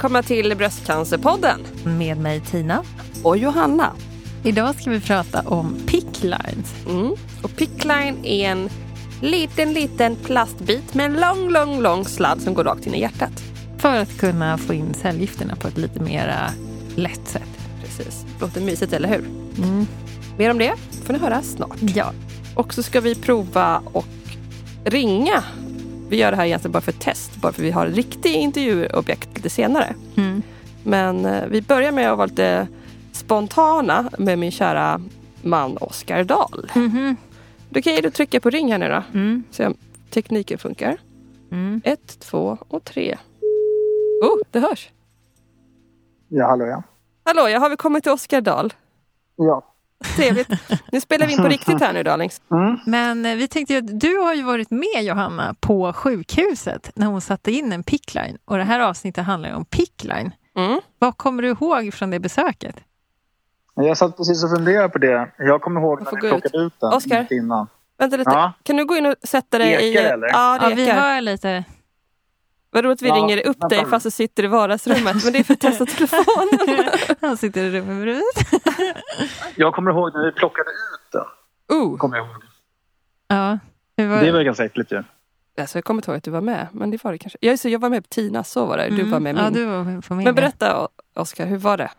välkomna till Bröstcancerpodden. Med mig Tina. Och Johanna. Idag ska vi prata om picklines. Mm. Och pickline är en liten, liten plastbit med en lång, lång, lång sladd som går rakt in i hjärtat. För att kunna få in cellgifterna på ett lite mer lätt sätt. Precis. Låter mysigt, eller hur? Mm. Mer om det får ni höra snart. Ja. Och så ska vi prova och ringa. Vi gör det här egentligen bara för test, bara för vi har ett riktigt intervjuobjekt lite senare. Mm. Men eh, vi börjar med att vara lite spontana med min kära man Oskar Dahl. Mm -hmm. Då kan du trycka på ring här nu då. Mm. Se om tekniken funkar. Mm. Ett, två och tre. Oh, det hörs. Ja, hallå ja. Hallå, ja, har vi kommit till Oskar Dahl? Ja. Trevligt. Nu spelar vi in på riktigt här nu darlings. Mm. Men eh, vi tänkte ju att du har ju varit med Johanna på sjukhuset när hon satte in en pickline. Och det här avsnittet handlar om pickline. Mm. Vad kommer du ihåg från det besöket? Jag satt precis och funderade på det. Jag kommer ihåg när vi plockade ut, den Oskar, innan. Vänta lite. Ja. Kan du gå in och sätta dig i... Eller? Ja, ja, vi hör lite. Vad roligt att vi ja, ringer upp dig fast du sitter i vardagsrummet. Men det är för att testa telefonen. Han sitter i rummet bredvid. jag kommer ihåg när vi plockade ut den. Uh. Kommer jag ihåg. Ja. Var... Det var ganska äckligt ju. Alltså, jag kommer inte ihåg att du var med. Men det var det kanske. Jag, så jag var med på Tina, så var det. Du mm. var med min. Ja, du var med på min. Men berätta Oskar, hur var det?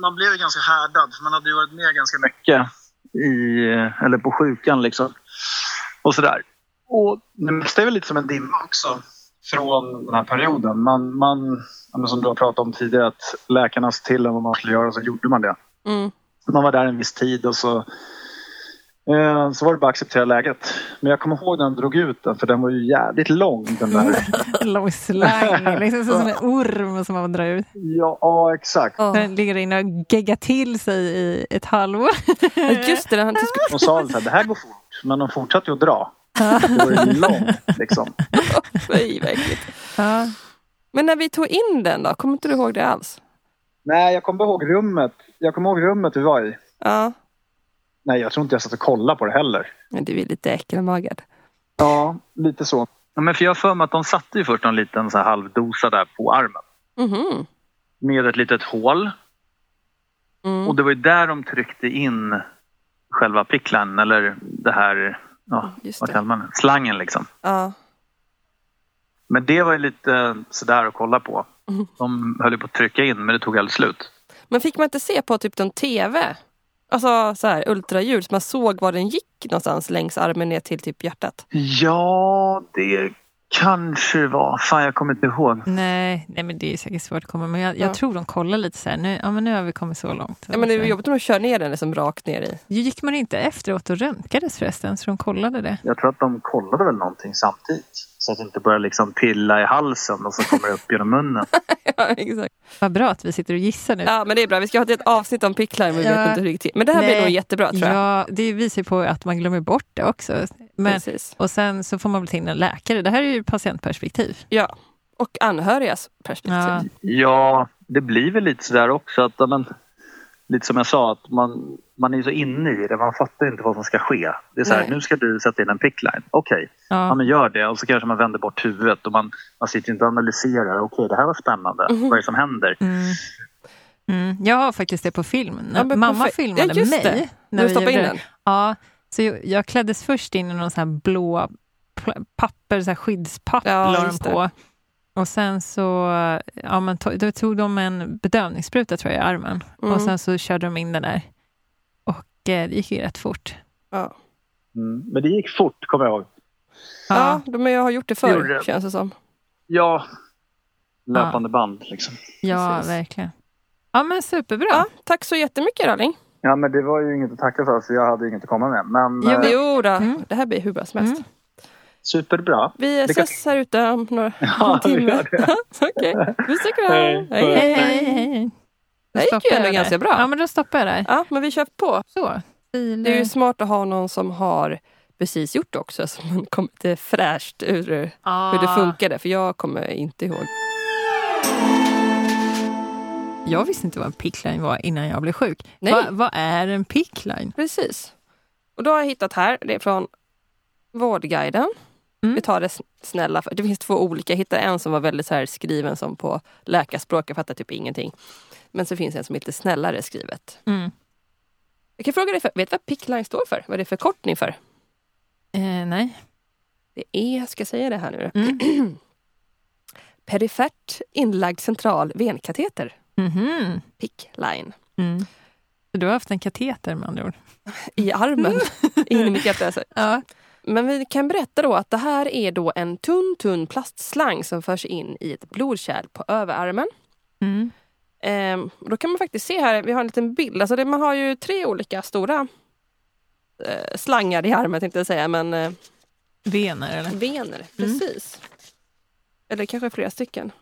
Man blev ganska härdad. För man hade ju varit med ganska mycket i, eller på sjukan liksom. Och sådär. Och det mesta är väl lite som en dimma också från den här perioden. Man, man, som du har pratat om tidigare, att läkarna sa till en vad man skulle göra och så gjorde man det. Mm. Man var där en viss tid och så, eh, så var det bara att acceptera läget. Men jag kommer ihåg när de drog ut den för den var ju jävligt lång den där. lång slang, liksom som en orm som man drar ut. Ja, ja exakt. Den ligger inne och geggar till sig i ett halvår. Just det, han och sa att det här går fort. Men de fortsatte ju att dra. Det var långt liksom. Fy, vad Ja. Men när vi tog in den då? Kommer inte du ihåg det alls? Nej, jag kommer ihåg rummet. Jag kommer ihåg rummet vi var i. Ja. Nej, jag tror inte jag satt och kollade på det heller. Men du är lite äckelmagad. Ja, lite så. Ja, men för jag har för mig att de satte ju först en liten så här halvdosa där på armen. Mm. Med ett litet hål. Mm. Och det var ju där de tryckte in själva pricklen eller det här ja, vad kallar man det? Slangen liksom. Ja. Men det var ju lite sådär att kolla på. De höll ju på att trycka in men det tog aldrig slut. Men fick man inte se på typ en TV? Alltså så här ultraljud så man såg var den gick någonstans längs armen ner till typ hjärtat? Ja, det kanske var. Fan, jag kommer inte ihåg. Nej, nej men det är säkert svårt att komma Men jag, jag ja. tror de kollar lite så här. Nu, ja, men nu har vi kommit så långt. Ja, men det är jobbigt om de kör ner den liksom rakt ner i. Gick man inte efteråt och röntgades förresten? Så de kollade det? Jag tror att de kollade väl någonting samtidigt. Så att det inte börjar liksom pilla i halsen och så kommer det upp genom munnen. ja, exakt. Vad bra att vi sitter och gissar nu. Ja, men det är bra. Vi ska ha ett avsnitt om pickline, men vi ja. vet inte hur det gick till. Men det här Nej. blir nog jättebra tror jag. Ja, det visar ju på att man glömmer bort det också. Men, och sen så får man väl in en läkare. Det här är ju patientperspektiv. Ja, och anhörigas perspektiv. Ja, ja det blir väl lite sådär också att men, lite som jag sa, att man, man är så inne i det. Man fattar inte vad som ska ske. Det är så här, nu ska du sätta in en pickline. Okej, okay. ja. ja. men gör det. Och så kanske man vänder bort huvudet och man, man sitter inte och analyserar. Okej, okay, det här var spännande. Mm. Vad är det som händer? Mm. Mm. Jag har faktiskt det på film. Ja, Mamma filmade ja, mig. Det. När du stoppade in den? Ja, så jag, jag kläddes först in i någon sån här blå papper, så här skyddspapper ja, på. Och sen så ja, men to, då tog de en bedövningsspruta tror jag i armen. Mm. Och sen så körde de in den där. Och eh, det gick ju rätt fort. Ja. Mm. Men det gick fort, kommer jag ihåg. Ja, ja men jag har gjort det förr, det. känns det som. Ja, löpande ja. band liksom. Ja, Precis. verkligen. Ja, men superbra. Ja, tack så jättemycket, Raling. Ja, men det var ju inget att tacka för, för jag hade inget att komma med. Men, jo, äh... jo då. Mm. det här blir hur bra som helst. Superbra. Vi ses här ute om några ja, timmar. Okej, okay. vi sticker här. Hej, hej, hej. hej. Det gick ju ändå ganska bra. Ja, men då stoppar jag där. Ja, men vi kör på. Så. Det är ju smart att ha någon som har precis gjort det också, så man kommer lite fräscht ur ah. hur det funkade. För jag kommer inte ihåg. Jag visste inte vad en pickline var innan jag blev sjuk. Va, vad är en pickline? Precis. Och då har jag hittat här, det är från Vårdguiden. Mm. Vi tar det snälla. Det finns två olika. Jag hittade en som var väldigt så här skriven som på läkarspråk. Jag fattar typ ingenting. Men så finns en som är lite snällare skrivet. Mm. Jag kan fråga dig, för, vet du vad PICLINE står för? Vad är det för förkortning för? Eh, nej. Det är, ska jag säga det här nu mm. Perifert inlagd central venkateter. Mm -hmm. PICLINE. Mm. Du har haft en kateter med andra ord? I armen, in i mitt hjärta. Alltså. Ja. Men vi kan berätta då att det här är då en tunn, tunn plastslang som förs in i ett blodkärl på överarmen. Mm. Ehm, då kan man faktiskt se här, vi har en liten bild. Alltså det, man har ju tre olika stora eh, slangar i armen tänkte jag säga. Men, eh, vener eller? Vener, mm. precis. Mm. Eller kanske flera stycken.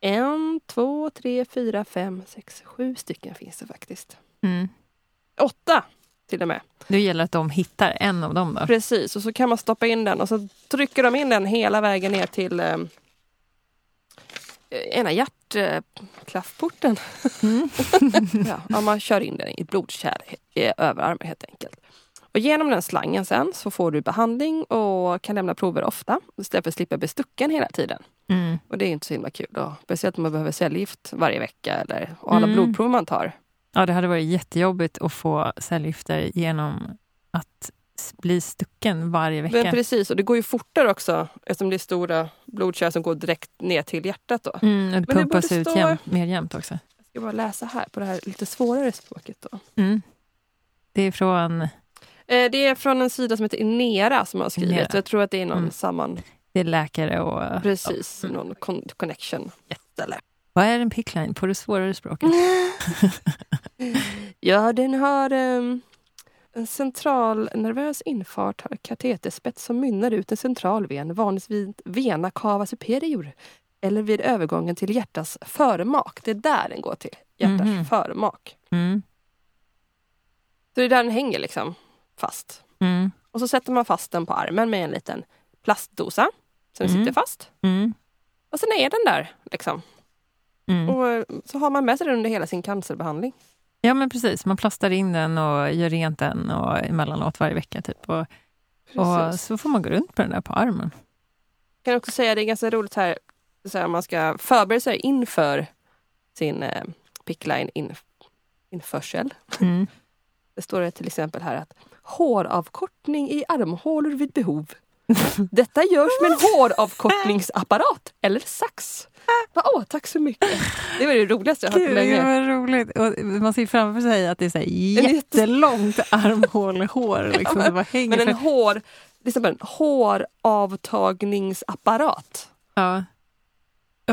En, två, tre, fyra, fem, sex, sju stycken finns det faktiskt. Mm. Åtta till och med. Det gäller att de hittar en av dem då? Precis, och så kan man stoppa in den och så trycker de in den hela vägen ner till eh, ena hjärtklaffporten. Mm. ja, man kör in den i blodkärl i överarmen helt enkelt. Och genom den slangen sen så får du behandling och kan lämna prover ofta istället för att slippa bli stucken hela tiden. Mm. Och det är inte så himla kul. Då. Speciellt om man behöver cellgift varje vecka eller, och alla mm. blodprov man tar. Ja, det hade varit jättejobbigt att få cellgifter genom att bli stucken varje vecka. Men precis, och det går ju fortare också eftersom det är stora blodkärl som går direkt ner till hjärtat. Då. Mm, och det pumpas ut stå... jäm, mer jämnt också. Jag ska bara läsa här på det här lite svårare språket. Då. Mm. Det är från? Eh, det är från en sida som heter Inera som har skrivit. Inera. Jag tror att det är någon mm. samman... Det är läkare och... Precis, och, mm. någon con connection. Ställe. Vad är en pickline på det svårare språket? ja, den har um, en central nervös infart, har kateterspets som mynnar ut en central ven, vanligtvis vena cava superior. Eller vid övergången till hjärtats förmak. Det är där den går till. Hjärtats mm. förmak. Mm. Så det är där den hänger liksom fast. Mm. Och så sätter man fast den på armen med en liten plastdosa. Den mm. sitter fast. Mm. Och sen är den där. Liksom. Mm. Och eh, så har man med sig den under hela sin cancerbehandling. Ja men precis, man plastar in den och gör rent den och emellanåt varje vecka. Typ. Och, och så får man gå runt med den där på armen. Jag kan också säga att det är ganska roligt här, så här man ska förbereda sig inför sin eh, pickline in, införsel. Mm. Det står det till exempel här att håravkortning i armhålor vid behov. Detta görs med en håravkortningsapparat eller sax. Åh, tack så mycket. Det var det roligaste jag hört på länge. Det var roligt. Och man ser framför sig att det är så jättelångt armhålehår. Liksom, ja, men, men en hår, liksom en håravtagningsapparat. Ja.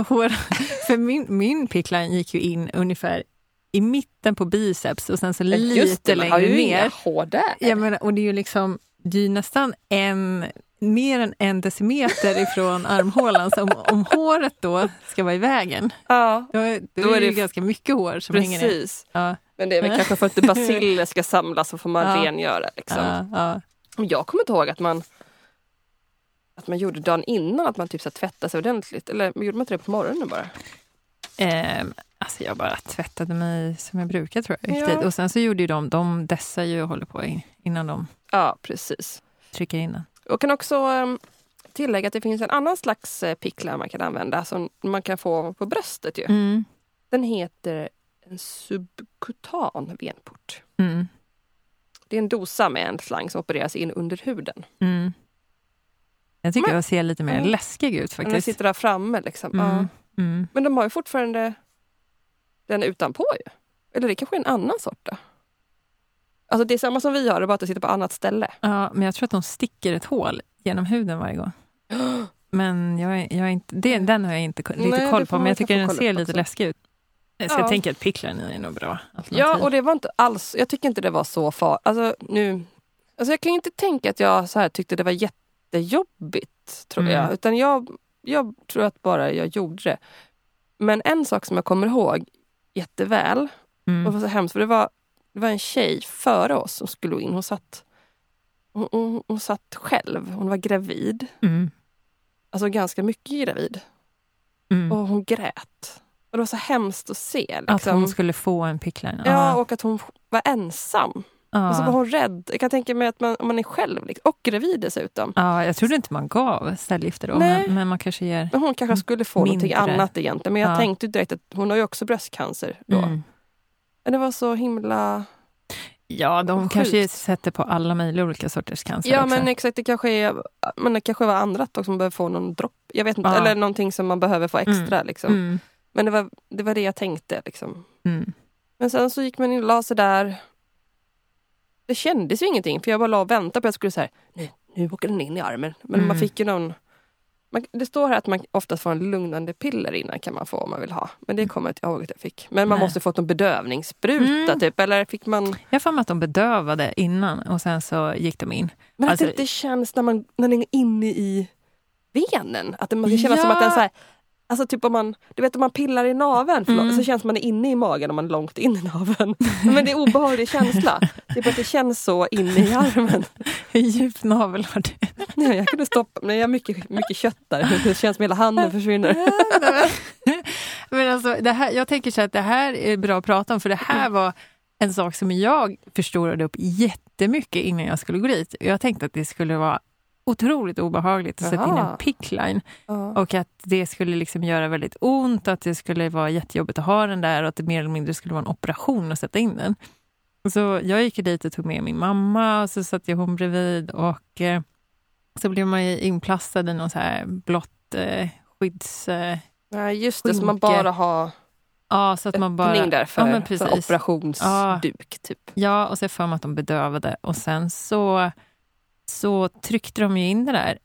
Hår, för min, min pickline gick ju in ungefär i mitten på biceps och sen så lite Just det, längre ner. Just det, man har ju inga hår där. Ja, men, och det är ju liksom det är nästan en mer än en decimeter ifrån armhålan. Så om, om håret då ska vara i vägen, ja. då, då, då är det ju ganska mycket hår som Precis. hänger ner. Ja. Men det är väl kanske för att basiller ska samlas så får man ja. rengöra. Liksom. Ja, ja. Jag kommer inte ihåg att man att man gjorde dagen innan, att man typ så tvättade sig ordentligt. Eller gjorde man inte det på morgonen bara? Eh, alltså jag bara tvättade mig som jag brukar tror jag. Ja. Och sen så gjorde ju de, de dessar ju och håller på innan de ja, precis. trycker in den. Jag kan också ehm, tillägga att det finns en annan slags eh, pickla man kan använda som man kan få på bröstet. Ju. Mm. Den heter en subkutan venport. Mm. Det är en dosa med en slang som opereras in under huden. Mm. Jag tycker Men, jag ser lite mer mm. läskig ut faktiskt. Den sitter där framme. Liksom. Mm. Ja. Mm. Men de har ju fortfarande den utanpå ju. Eller det kanske är en annan sort då? Alltså det är samma som vi har, det är bara att det sitter på annat ställe. Ja, men jag tror att de sticker ett hål genom huden varje gång. Men jag är, jag är inte, det, den har jag inte lite Nej, koll på, men jag tycker den ser lite läskig ut. Så ja. jag tänker att Pickline är nog bra alternativ. Ja, och det var inte alls, jag tycker inte det var så farligt. Alltså, alltså jag kan inte tänka att jag så här tyckte det var jättejobbigt, tror mm. jag. Utan jag, jag tror att bara jag gjorde det. Men en sak som jag kommer ihåg jätteväl, mm. och det var så hemskt, för det var det var en tjej före oss som skulle in. Hon satt, hon, hon, hon satt själv. Hon var gravid. Mm. Alltså ganska mycket gravid. Mm. Och hon grät. Och det var så hemskt att se. Liksom. Att hon skulle få en pickline? Ja, och att hon var ensam. Ja. Och så var hon rädd. Jag kan tänka mig att man, om man är själv liksom, och gravid dessutom. Ja, jag trodde inte man gav cellgifter då, men, men, man kanske ger men Hon kanske skulle få mindre. någonting annat egentligen. Men jag ja. tänkte direkt att hon har ju också bröstcancer då. Mm. Men det var så himla... Ja, de sjukt. kanske sätter på alla möjliga olika sorters cancer Ja, också. men exakt. Det kanske, är, men det kanske var andra också som behöver få någon dropp. Jag vet inte, ja. eller någonting som man behöver få extra. Mm. Liksom. Mm. Men det var, det var det jag tänkte. Liksom. Mm. Men sen så gick man in och la sig där. Det kändes ju ingenting, för jag bara la och väntade på att jag skulle säga nu, nu åker den in i armen. Men man mm. fick ju någon man, det står här att man oftast får en lugnande piller innan kan man få om man vill ha. Men det kommer jag inte ihåg att jag fick. Men man Nej. måste fått en bedövningsspruta mm. typ, eller fick man... Jag har att de bedövade innan och sen så gick de in. Men alltså... att det inte känns när, man, när den är inne i venen. Att det måste kännas ja. som att den så här, Alltså typ om man, du vet om man pillar i naveln mm. så känns man inne i magen om man är långt in i naveln. Men det är obehaglig känsla. Typ att det känns så inne i armen. Hur djup navel har du? Ja, jag kunde stoppa, men jag har mycket, mycket kött där. Det känns som hela handen försvinner. men alltså, det här, jag tänker så att det här är bra att prata om för det här var en sak som jag förstorade upp jättemycket innan jag skulle gå dit. Jag tänkte att det skulle vara otroligt obehagligt att sätta in en pickline. Uh. Och att det skulle liksom göra väldigt ont, att det skulle vara jättejobbigt att ha den där och att det mer eller mindre skulle vara en operation att sätta in den. Så jag gick dit och tog med min mamma och så satt jag hon bredvid och eh, så blev man inplastad i någon så här blått eh, skydds... Eh, ja, just det, så man bara har Ja, så att man bara... där för, ja, för operationsduk. Ja. Typ. Ja, och så för mig att de bedövade. Och sen så så tryckte de ju in det där.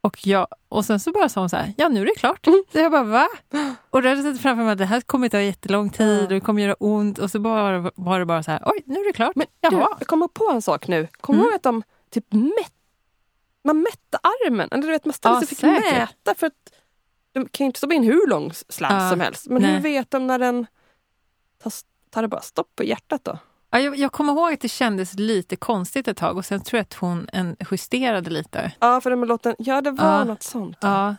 Och, jag, och sen så bara sa hon så här, ja nu är det klart. Mm. Så jag bara, va? Och då hade jag sett framför mig att det här kommer ta jättelång tid och det kommer göra ont. Och så bara, var det bara så här, oj nu är det klart. Men Jaha. Du, jag kommer på en sak nu. Kommer du mm. ihåg att de typ mätt, man mätte armen? Eller du vet, man ställde ja, sig fick säkert. mäta för att de kan ju inte stoppa in hur lång slant ja, som helst. Men nej. hur vet de när den tar, tar det bara stopp på hjärtat då? Ja, jag, jag kommer ihåg att det kändes lite konstigt ett tag och sen tror jag att hon en, justerade lite. Ja, för den låten, ja det var ja. något sånt. Ja.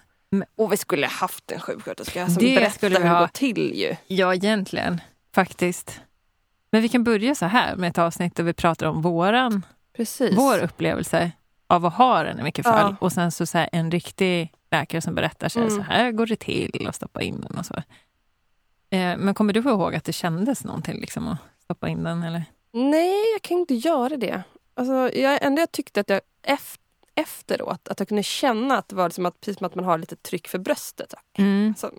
Och vi skulle haft en sjuksköterska som det vi hur det går till ju. Ja, egentligen. Faktiskt. Men vi kan börja så här med ett avsnitt där vi pratar om våran, Precis. vår upplevelse av att ha den i mycket fall. Ja. Och sen så, så här, en riktig läkare som berättar så här, mm. så här går det till att stoppa in den och så. Eh, men kommer du ihåg att det kändes någonting liksom att stoppa in den? Eller? Nej, jag kan inte göra det. Alltså, jag, ändå jag tyckte att jag efter, efteråt att jag kunde känna att det var liksom att, precis som att man har lite tryck för bröstet. Mm. Alltså,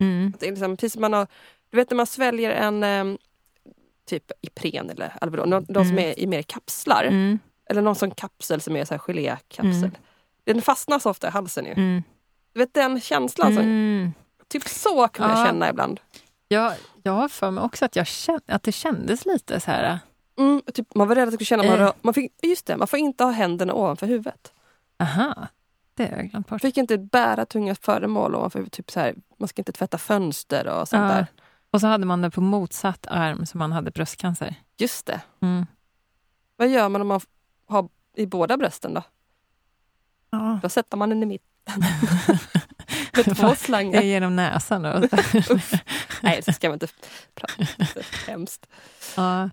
mm. Det är liksom, precis som man har, du vet när man sväljer en um, typ Ipren eller Alvedon, de, de som mm. är i mer kapslar. Mm. Eller någon sån kapsel som är så här gelékapsel. Mm. Den fastnar så ofta i halsen ju. Mm. Du vet den känslan? Som, typ så kan ja. jag känna ibland. Jag, jag har för mig också att, jag kände, att det kändes lite så här... Mm, typ, man var rädd att det skulle känna... Man, man fick, just det, man får inte ha händerna ovanför huvudet. Aha, det har jag glömt bort. fick inte bära tunga föremål ovanför typ så här, Man ska inte tvätta fönster och sånt ja. där. Och så hade man det på motsatt arm som man hade bröstcancer. Just det. Mm. Vad gör man om man har i båda brösten då? Ja. Då sätter man den i mitten. Med två slangar. Genom näsan då. Nej, så ska man inte prata. Hemskt. Ja.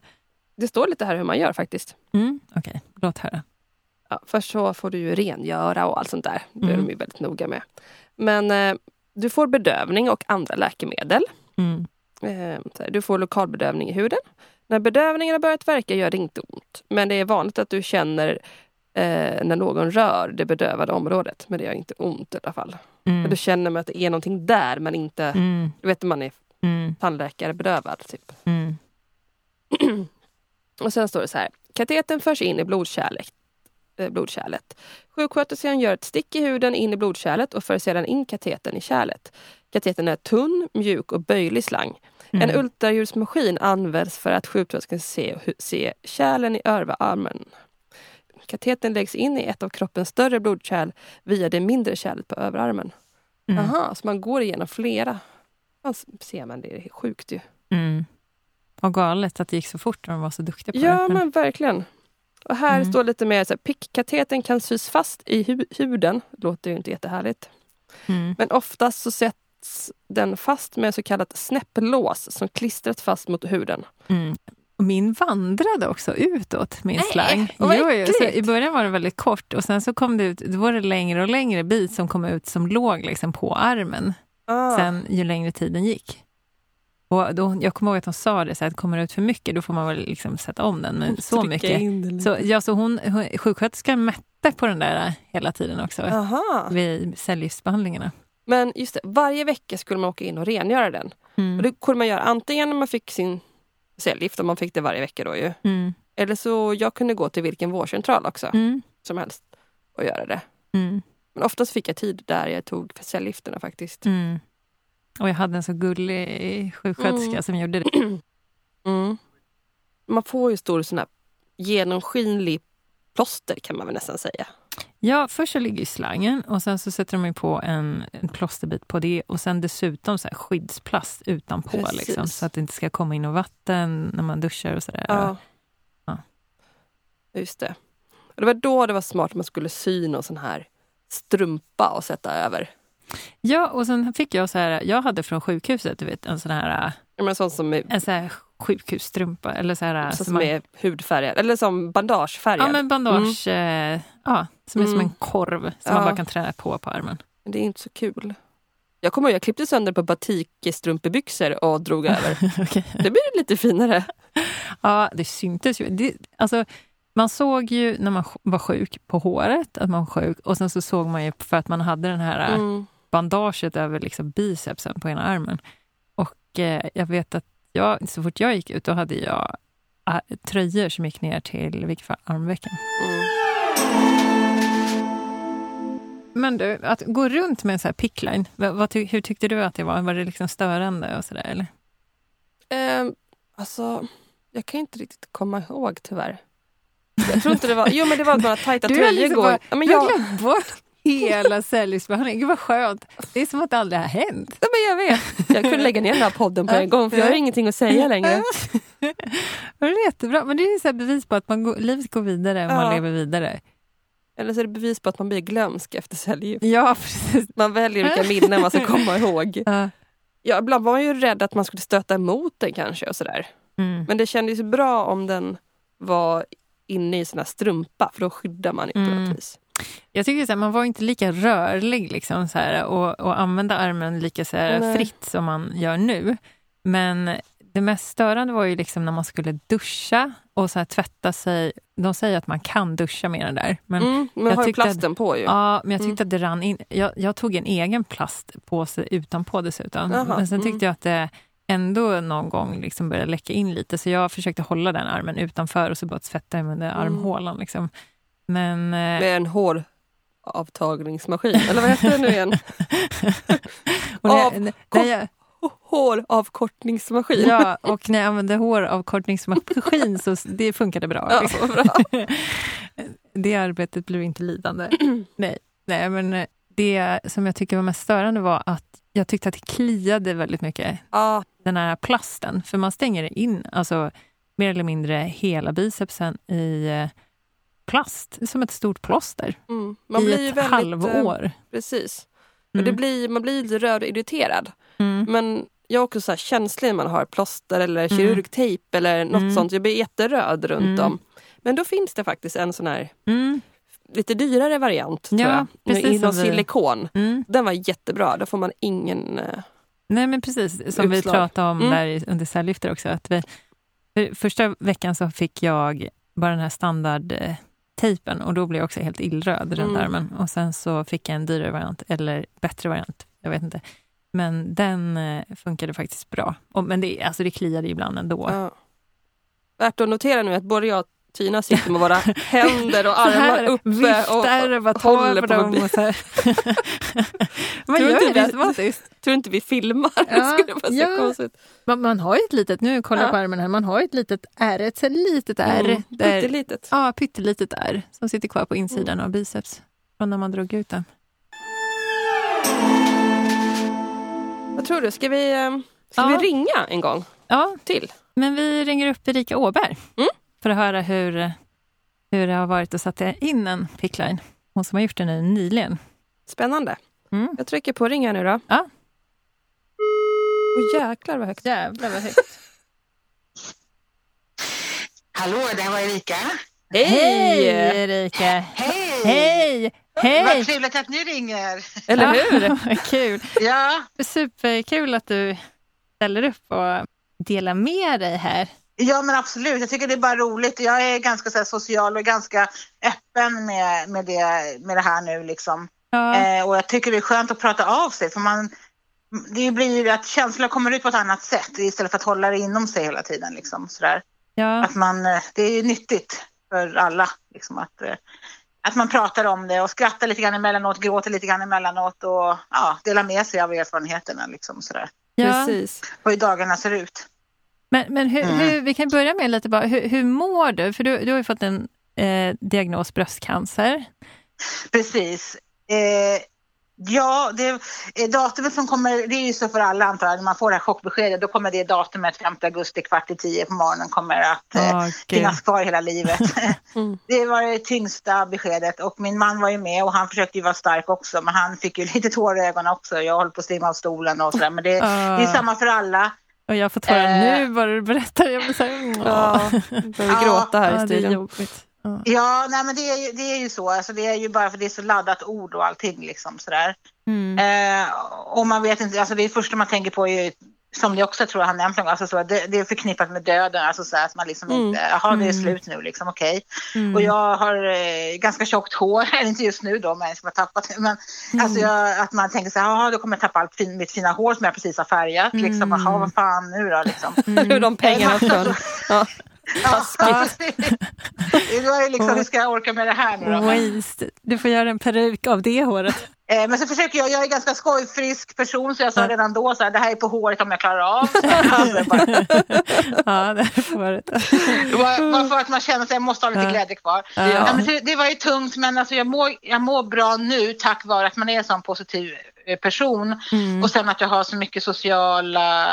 Det står lite här hur man gör faktiskt. Mm, Okej, okay. låt höra. Ja, först så får du ju rengöra och allt sånt där. Det är mm. de ju väldigt noga med. Men eh, du får bedövning och andra läkemedel. Mm. Eh, du får lokalbedövning i huden. När bedövningen har börjat verka gör det inte ont. Men det är vanligt att du känner eh, när någon rör det bedövade området. Men det gör inte ont i alla fall. Mm. du känner att det är någonting där men inte... Mm. Du vet man är mm. tandläkare bedövad. Typ. Mm. och sen står det så här. Kateten förs in i blodkärlet. Eh, blodkärlet. Sjuksköterskan gör ett stick i huden in i blodkärlet och för sedan in kateten i kärlet. Kateten är tunn, mjuk och böjlig slang. Mm. En ultraljudsmaskin används för att sjuksköterskan ska se, se kärlen i överarmen. Kateten läggs in i ett av kroppens större blodkärl via det mindre kärlet på överarmen. Mm. Aha, så man går igenom flera. Man ser man, det är sjukt ju. Mm. Och galet att det gick så fort och de var så duktiga på ja, det. Ja, men verkligen. Och här mm. står lite mer så här, pickkateten kan sys fast i hu huden. Låter ju inte jättehärligt. Mm. Men oftast så sätts den fast med så kallat snäpplås som klistras fast mot huden. Mm. min vandrade också utåt, min Nej, slang. Jo, jo, så I början var det väldigt kort och sen så kom det ut, då var det längre och längre bit som kom ut som låg liksom på armen. Ah. Sen ju längre tiden gick. Och då, jag kommer ihåg att hon sa det, så här, att kommer det ut för mycket då får man väl liksom sätta om den. Men så mycket. Så, ja, så hon, hon, sjuksköterskan mätte på den där hela tiden också. Aha. Vid cellgiftsbehandlingarna. Men just det, varje vecka skulle man åka in och rengöra den. Mm. Och det kunde man göra antingen när man fick sin cellgift, om man fick det varje vecka då ju. Mm. Eller så jag kunde gå till vilken vårdcentral också Mm. som helst och göra det. Mm. Men oftast fick jag tid där jag tog cellgifterna faktiskt. Mm. Och jag hade en så gullig sjuksköterska Mm. som gjorde det. Mm. Man får ju stor sån här genomskinlig plåster kan man väl nästan säga. Ja, först så ligger slangen och sen så sätter de på en, en plåsterbit på det och sen dessutom så här skyddsplast utanpå liksom, så att det inte ska komma in något vatten när man duschar och sådär. Ja. Ja. Just det. Och det var då det var smart att man skulle sy någon sån här strumpa och sätta över. Ja, och sen fick jag så här, jag hade från sjukhuset, du vet, en sån här, menar, sån som är, en sån här sjukhusstrumpa eller så här, så som som man- är hudfärgad, eller som bandagefärgad. Ja, men bandage, eh, ja, som är som Mm. en korv som Ja. man bara kan träna på på armen. Men det är inte så kul. Jag kommer ihåg, jag klippte sönder på batikstrumpebyxor och drog över. Okej. Det blir lite finare. Ja, det syntes ju. Det, alltså, man såg ju när man var sjuk på håret att man var sjuk och sen så såg man ju för att man hade den här Mm. bandaget över liksom bicepsen på ena armen. Och eh, jag vet att jag, så fort jag gick ut då hade jag äh, tröjor som gick ner till vilket armvecken. Mm. Men du, att gå runt med en sån här pickline, vad, vad hur tyckte du att det var? Var det liksom störande och sådär eller? Ehm, alltså, jag kan inte riktigt komma ihåg tyvärr. Jag tror inte det var... Jo, men det var bara tajta Du tröjor liksom igår. bara- Ja, men Du har jag, glömt bort hela cellgiftsbehandlingen. Gud vad skönt. Det är som att det aldrig har hänt. ja, men jag vet. Jag kunde lägga ner den här podden på en gång för jag har ingenting att säga längre. det är jättebra. Men det är så bevis på att man går, livet går vidare och man Ja. lever vidare. Eller så är det bevis på att man blir glömsk efter cellgift. Ja, precis. Man väljer vilka minnen man ska komma ihåg. Ja. Ja, ibland var man ju rädd att man skulle stöta emot den kanske och sådär. Mm. Men det kändes bra om den var inne i här strumpa för då skyddar man ju på Mm. något vis. Jag tycker så här, man var inte lika rörlig liksom, så här, och, och använda armen lika så här, fritt som man gör nu. Men det mest störande var ju liksom när man skulle duscha och så tvätta sig. De säger att man kan duscha med den där. Men, Mm, men jag har ju tyckte att- plasten på ju. Ja, men jag Mm. tyckte att det rann in. Jag, jag tog en egen plastpåse utanpå dessutom. Jaha, Men sen mm. tyckte jag att det ändå någon gåg liksom började läcka in lite, så jag försökte hålla den armen utanför och så bara tvätta den Mm. armhålan. Liksom. Men... eh, Med en håravtagningsmaskin. Eller vad heter det nu igen? av- när, jag, Håravkortningsmaskin. ja, och när jag använde håravkortningsmaskin så det funkade bra. Ja, liksom. bra. det arbetet blev inte lidande. Nej, nej, men eh, det som jag tycker var mest störande var att jag tyckte att det kliade väldigt mycket Ja, den här plasten. För man stänger in alltså, mer eller mindre hela bicepsen i eh, plast, som ett stort plåster, mm. Man i blir ett väldigt... eh, halvår. Precis. Och Mm. det blir, man blir lite röd och irriterad. Mm. Men jag är också så här känslig när man har plåster eller Mm. kirurgtejp eller något Mm. sånt. Jag blir jätteröd runt Mm. om. Men då finns det faktiskt en sån här Mm. lite dyrare variant tror Ja, jag. precis I någon vi- silikon. Den var jättebra. Då får man ingen... eh, Nej, men precis. Som vi Utslag. pratade om Mm. där under cellgifter också. Att vi, för första veckan så fick jag bara den här standardtejpen och då blev jag också helt illröd runt Mm. armen. Och sen så fick jag en dyrare variant, eller bättre variant, jag vet inte. Men den eh, funkade faktiskt bra. Och, men det, alltså det kliade ibland ändå. ja. Värt att notera nu att både jag Tina sitter med våra händer och armar uppe viftar och och håller på dem. Och så här. man Tror gör inte ju det vi- automatiskt. Tror inte vi filmar. Ja, det skulle vara så ja. konstigt. Man, man har ju ett litet, nu kollar jag Ja. på armen här, man har ju ett litet ärr, ett litet ärr. Mm, där, pyttelitet. Ja, pyttelitet ärr som sitter kvar på insidan av biceps från när man drog ut den. Vad tror du? Ska vi, eh, ska Ja. vi ringa en gång Ja, till? men vi ringer upp Erika Åberg Mm. För att höra hur, hur det har varit att sätta in en pickline. Hon som har gjort det nu nyligen. Spännande. Mm. Jag trycker på ring här nu då. Ja. Åh jäklar vad högt. Jävlar vad högt. Hallå, det här var Erika. Hej! Hej Erika! Hej! Hej! Hej! Vad trevligt att ni ringer. Eller hur? Kul! Ja. Superkul att du ställer upp och delar med dig här. Ja, men absolut. Jag tycker det är bara roligt. Jag är ganska så här, social och ganska öppen med, med, det, med det här nu. Liksom. Ja. Eh, och jag tycker det är skönt att prata av sig. För man, det blir ju att känslor kommer ut på ett annat sätt istället för att hålla det inom sig hela tiden. Liksom, sådär. Ja. Att man, eh, det är nyttigt för alla liksom, att, eh, att man pratar om det och skrattar lite grann emellanåt, gråter lite grann emellanåt och ja, delar med sig av erfarenheterna. Liksom, sådär. Ja. Precis. Och hur dagarna ser ut. Men, men hur, mm. hur, vi kan börja med lite bara, hur, hur mår du? För du, du har ju fått en eh, diagnos bröstcancer. Precis. Eh, Ja, det datumet som kommer, det är ju så för alla antar jag, när man får det här chockbeskedet, då kommer det datumet 5 augusti kvart i tio på morgonen kommer att oh, okay. finnas kvar hela livet. mm. Det var det tyngsta beskedet och min man var ju med och han försökte ju vara stark också men han fick ju lite tårar i ögonen också. Jag håller på att stimma av stolen och sådär men det, uh. det är samma för alla. Och jag får tårar uh. nu bara du berättar. Jag blir så här, mm, ja, börjar gråta här i studion. Ja, nej, men det är, ju, det är ju så. Alltså, det är ju bara för det är så laddat ord och allting. Liksom, sådär. Mm. Eh, och man vet inte, alltså, det första man tänker på är ju, som ni också tror jag har nämnt någon alltså, så, det, det är förknippat med döden. Alltså, så att man liksom mm. inte, jaha det är mm. slut nu liksom, okej. Okay. Mm. Och jag har eh, ganska tjockt hår, eller inte just nu då, men jag ska tappat det. Men mm. alltså, jag, att man tänker så här, jaha då kommer jag tappa allt fin, mitt fina hår som jag precis har färgat. Liksom, jaha vad fan nu då liksom. Hur de pengarna från. Ja. Taskigt. Ja, är liksom, hur ska jag orka med det här nu då? Waste. Du får göra en peruk av det håret. Eh, men så försöker jag, jag är ganska skojfrisk person så jag sa redan då så här, det här är på håret om jag klarar av. ja, det är på håret. Bara för att man känner att jag måste ha lite glädje kvar. Ja. Ja, det, det var ju tungt men alltså jag, mår, jag mår bra nu tack vare att man är en sån positiv Eh, person. Mm. Och sen att jag har så mycket sociala,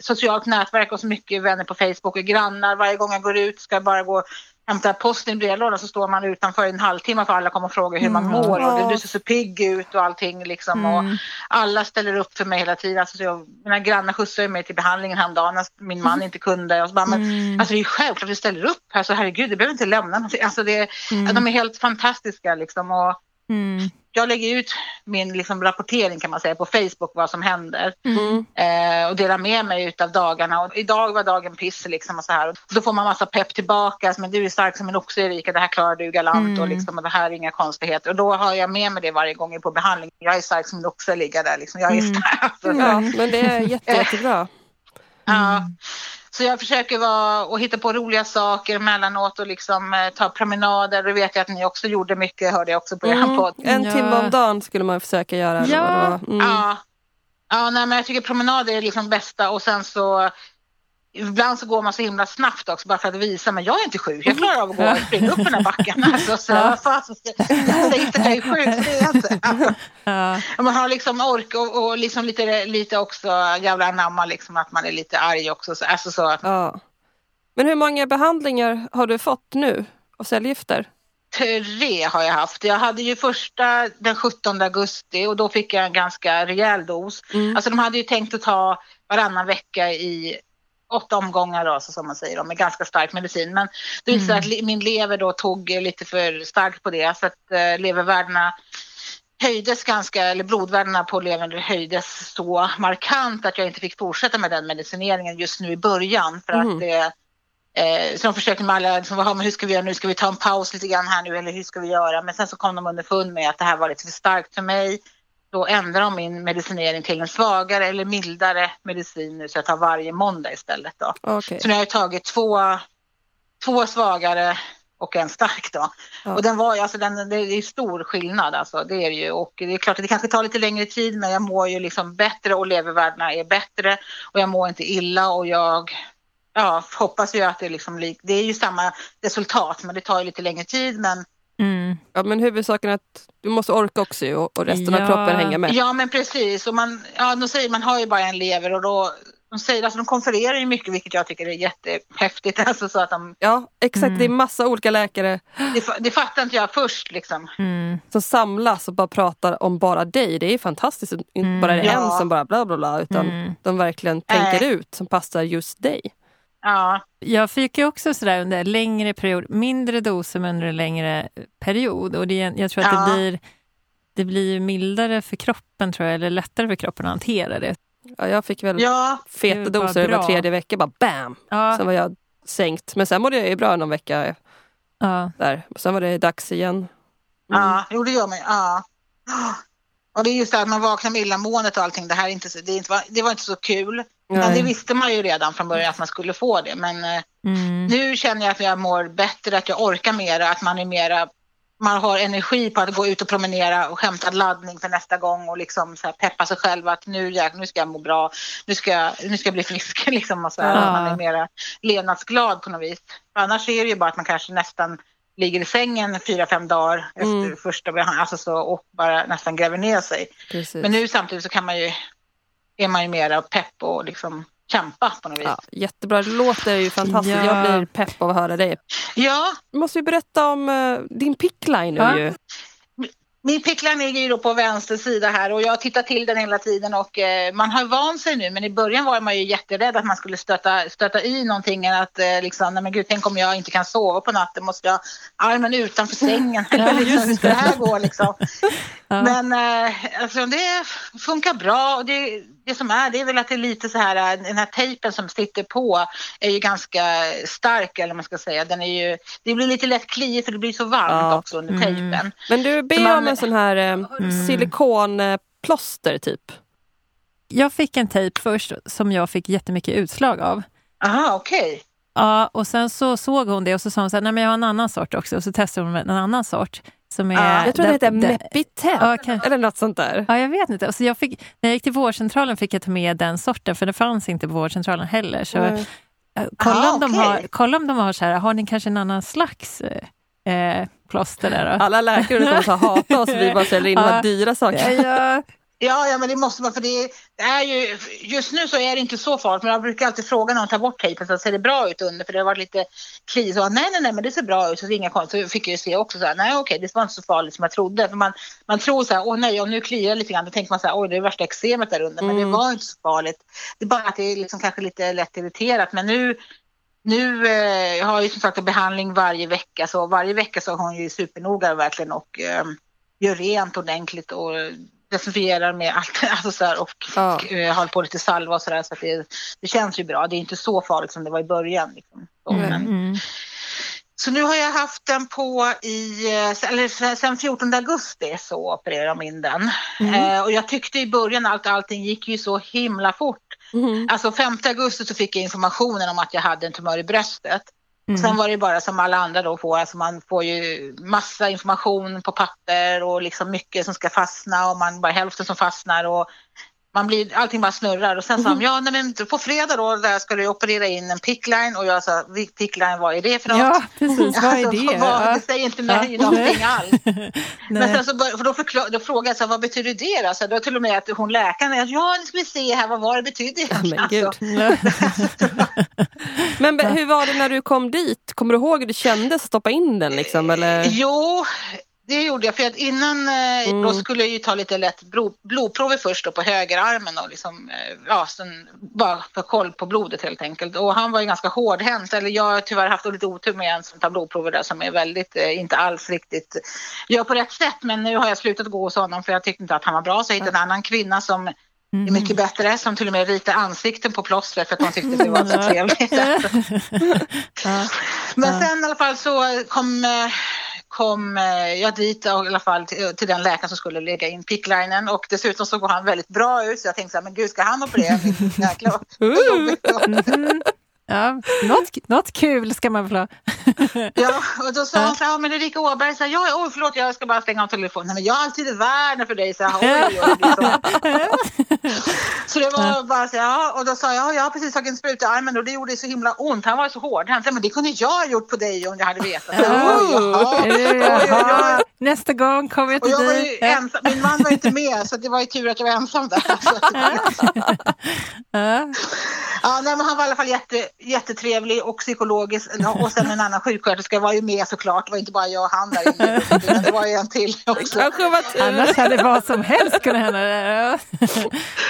socialt nätverk och så mycket vänner på Facebook och grannar. Varje gång jag går ut ska jag bara gå hämta posten i brevlådan så står man utanför en halvtimme för alla kommer och frågar hur man mm. mår och du ser så pigg ut och allting liksom. Mm. Och alla ställer upp för mig hela tiden. Alltså, jag, mina grannar skjutsade mig till behandlingen häromdagen när min man inte kunde. Och så bara, men, mm. alltså, det är självklart vi ställer upp. Alltså, herregud, det behöver inte lämna Alltså, det, mm. De är helt fantastiska liksom. Och, Mm. Jag lägger ut min liksom, rapportering kan man säga på Facebook vad som händer mm. eh, och delar med mig av dagarna. Och idag var dagen piss liksom och så här. Och då får man massa pepp tillbaka. Men du är stark som en oxe Erika, det här klarar du galant mm. och, liksom, och det här är inga konstigheter. Och då har jag med mig det varje gång på behandling. Jag är stark som en oxe, ligga där liksom. Jag är mm. stark. Ja, men det är jätte, jättebra. Ja. Så jag försöker vara och hitta på roliga saker emellanåt och liksom eh, ta promenader. Det vet jag att ni också gjorde mycket, hörde jag också på mm. er podd. En ja. timme om dagen skulle man försöka göra. Ja, mm. ja. ja nej, men jag tycker promenader är liksom bästa och sen så Ibland så går man så himla snabbt också bara för att visa men jag är inte sjuk. Jag klarar av att gå och springa upp den här backen. Alltså, så, ja. jag säger inte att jag är sjuk, det är jag inte. Ja. Man har liksom ork och, och liksom lite, lite också jävla anamma liksom att man är lite arg också. Så, alltså så. Ja. Men hur många behandlingar har du fått nu av cellgifter? Tre har jag haft. Jag hade ju första den 17 augusti och då fick jag en ganska rejäl dos. Mm. Alltså de hade ju tänkt att ta varannan vecka i åtta omgångar då, så som man säger, med ganska stark medicin. Men det visade mm. att min lever då tog lite för starkt på det så att eh, levervärdena höjdes ganska, eller blodvärdena på levern höjdes så markant att jag inte fick fortsätta med den medicineringen just nu i början för mm. att det Eh, så de försökte med alla, liksom, men hur ska vi göra nu? Ska vi ta en paus lite grann här nu eller hur ska vi göra? Men sen så kom de underfund med att det här var lite för starkt för mig då ändrar de min medicinering till en svagare eller mildare medicin nu så jag tar varje måndag istället. Då. Okay. Så nu har jag tagit två, två svagare och en stark då. Ja. Och den var ju, alltså den, det är stor skillnad alltså, det är ju. Och det är klart att det kanske tar lite längre tid men jag mår ju liksom bättre och levervärdena är bättre och jag mår inte illa och jag ja, hoppas ju att det är liksom, det är ju samma resultat men det tar ju lite längre tid men Mm. Ja, men huvudsaken är att du måste orka också och resten ja. av kroppen hänger med. Ja, men precis. Och man, ja, de säger man har ju bara en lever och då de säger alltså de konfererar ju mycket vilket jag tycker är jättehäftigt. Alltså så att de, ja exakt, mm. det är mm. massa olika läkare. Det, det fattar inte jag först liksom. Mm. Som samlas och bara pratar om bara dig. Det är fantastiskt. Inte bara det mm. ja. en som bara bla bla bla utan mm. de verkligen tänker äh. ut som passar just dig. Ja. Jag fick ju också sådär under en längre period, mindre doser men under en längre period. Och det, jag tror att ja. det blir det blir mildare för kroppen tror jag, eller lättare för kroppen att hantera det. Ja, jag fick väl ja. feta doser var tredje vecka, bara bam! Ja. Sen var jag sänkt. Men sen mådde jag ju bra någon vecka ja. där. Sen var det dags igen. Mm. Ja, jo det gör man ja. Och det är just det att man vaknar med illamåendet och allting. Det, här inte, det, inte, det var inte så kul. Men det visste man ju redan från början att man skulle få det. Men eh, mm. nu känner jag att jag mår bättre, att jag orkar mera, att man är mera man har energi på att gå ut och promenera och hämta laddning för nästa gång och liksom så peppa sig själv att nu, nu ska jag må bra, nu ska jag, nu ska jag bli frisk. Liksom och så här, ja. Man är mer levnadsglad på något vis. Annars är det ju bara att man kanske nästan ligger i sängen fyra, fem dagar mm. efter första behandlingen alltså så, och bara nästan gräver ner sig. Precis. Men nu samtidigt så kan man ju, är man ju mera pepp och liksom kämpa på något vis. Ja, jättebra, det låter ju fantastiskt. Ja. Jag blir pepp av att höra dig. Ja. Du måste ju berätta om uh, din pickline nu ja. ju. Min pickline ligger ju då på vänster sida här och jag har tittat till den hela tiden och eh, man har vant sig nu men i början var man ju jätterädd att man skulle stöta, stöta i någonting att eh, liksom, nej men gud tänk om jag inte kan sova på natten måste jag armen utanför sängen. ja, just det. det här går liksom. ja. Men eh, alltså, det funkar bra och det, det som är det är väl att det är lite så här den här tejpen som sitter på är ju ganska stark eller man ska säga. Den är ju, det blir lite lätt kliigt för det blir så varmt ja. också under tejpen. Mm. Men du ber om en sån här eh, mm. silikonplåster typ? Jag fick en tejp först som jag fick jättemycket utslag av. Aha, okej. Okay. Ja, och sen så såg hon det och så sa hon så här, nej men jag har en annan sort också. Och så testade hon en annan sort. Som är, jag tror det heter Mepitep ja, kan, eller något sånt där. Ja, jag vet inte. Så jag fick, när jag gick till vårdcentralen fick jag ta med den sorten, för det fanns inte på vårdcentralen heller. Så, mm. kolla, om ah, de har, kolla om de har så här, har ni kanske en annan slags eh, eh plåster där då? Alla läkare kommer att hata oss, vi bara säljer in de dyra sakerna. Ja, Ja, ja, men det måste man för det, är ju, just nu så är det inte så farligt men jag brukar alltid fråga när de tar bort tejpen så ser det bra ut under för det har varit lite kli. Så nej, nej, nej, men det ser bra ut så det är inga konstigt. Så fick jag ju se också så här, nej okej, det var inte så farligt som jag trodde. För man, man tror så här, åh nej, om nu kliar lite grann, då tänker man så här, oj det är värsta eksemet där under. Men mm. det var inte så farligt. Det är bara att det är liksom kanske lite lätt irriterat. Men nu nu eh, har jag som sagt en behandling varje vecka så varje vecka så har hon ju supernoga verkligen och eh, gör rent ordentligt och desinfierar med allt alltså så här, och, ja. uh, håller på lite salva och sådär så att det, det känns ju bra. Det är inte så farligt som det var i början. Liksom. Så, mm. men, mm. så nu har jag haft den på i, eh, eller sen 14 augusti så opererade de in den. Mm. Uh, och jag tyckte i början att allting gick ju så himla fort. Mm. Alltså 5 augusti så fick jag informationen om att jag hade en tumör i bröstet. Mm. Sen var det bara som alla andra då får, alltså man får ju massa information på papper och liksom mycket som ska fastna och man bara hälften som fastnar och man blir, allting bara snurrar och sen sa de, ja nej, men på fredag då där ska du operera in en pickline och jag sa, pickline vad är det för något? Ja precis, vad är alltså, det? Vad, det säger inte mig ja. någonting alls. men sen så bör, för då, förklar, då frågade jag, så, vad betyder det? Alltså, då till och med att hon läkaren, ja nu ska vi se här, vad var det betydde egentligen? Alltså. men hur var det när du kom dit? Kommer du ihåg hur det kändes att stoppa in den? Liksom, eller? Jo, det gjorde jag, för att innan eh, mm. då skulle jag ju ta lite lätt blodprover först då på högerarmen och liksom, eh, ja, sen bara få koll på blodet helt enkelt. Och han var ju ganska hårdhänt, eller jag har tyvärr haft lite otur med en som tar blodprover där som är väldigt, eh, inte alls riktigt, gör på rätt sätt. Men nu har jag slutat gå hos honom för jag tyckte inte att han var bra, så jag hittade en annan kvinna som Mm. är mycket bättre, som till och med ritar ansikten på plåstret för att hon tyckte det var så trevligt. Men sen i alla fall så kom kom eh, jag dit i alla fall till, till den läkaren som skulle lägga in picklinen. Och dessutom så går han väldigt bra ut så jag tänkte så här, men gud ska han operera mitt jäkla Ja, något, något kul ska man väl ha. ja, och då sa han så här, ja, men Erika Åberg, så här, ja, oj, förlåt, jag ska bara stänga av telefonen. Men jag har alltid världen för dig, så här, oj, oj, oj, så. det var bara så ja, och då sa jag, jag har precis tagit en spruta i armen och det gjorde så himla ont. Han var så hård. Han sa, men det kunde jag ha gjort på dig om jag hade vetat. Så, oj, Nästa gång kommer jag till jag dig. Ensam, min man var inte med, så det var ju tur att jag var ensam där. ja, nej, men han var i alla fall jätte jättetrevlig och psykologisk och sen en annan sjuksköterska var ju med såklart. Det var inte bara jag och han där inne. Det var ju en till också. Annars hade vad som helst kunnat hända.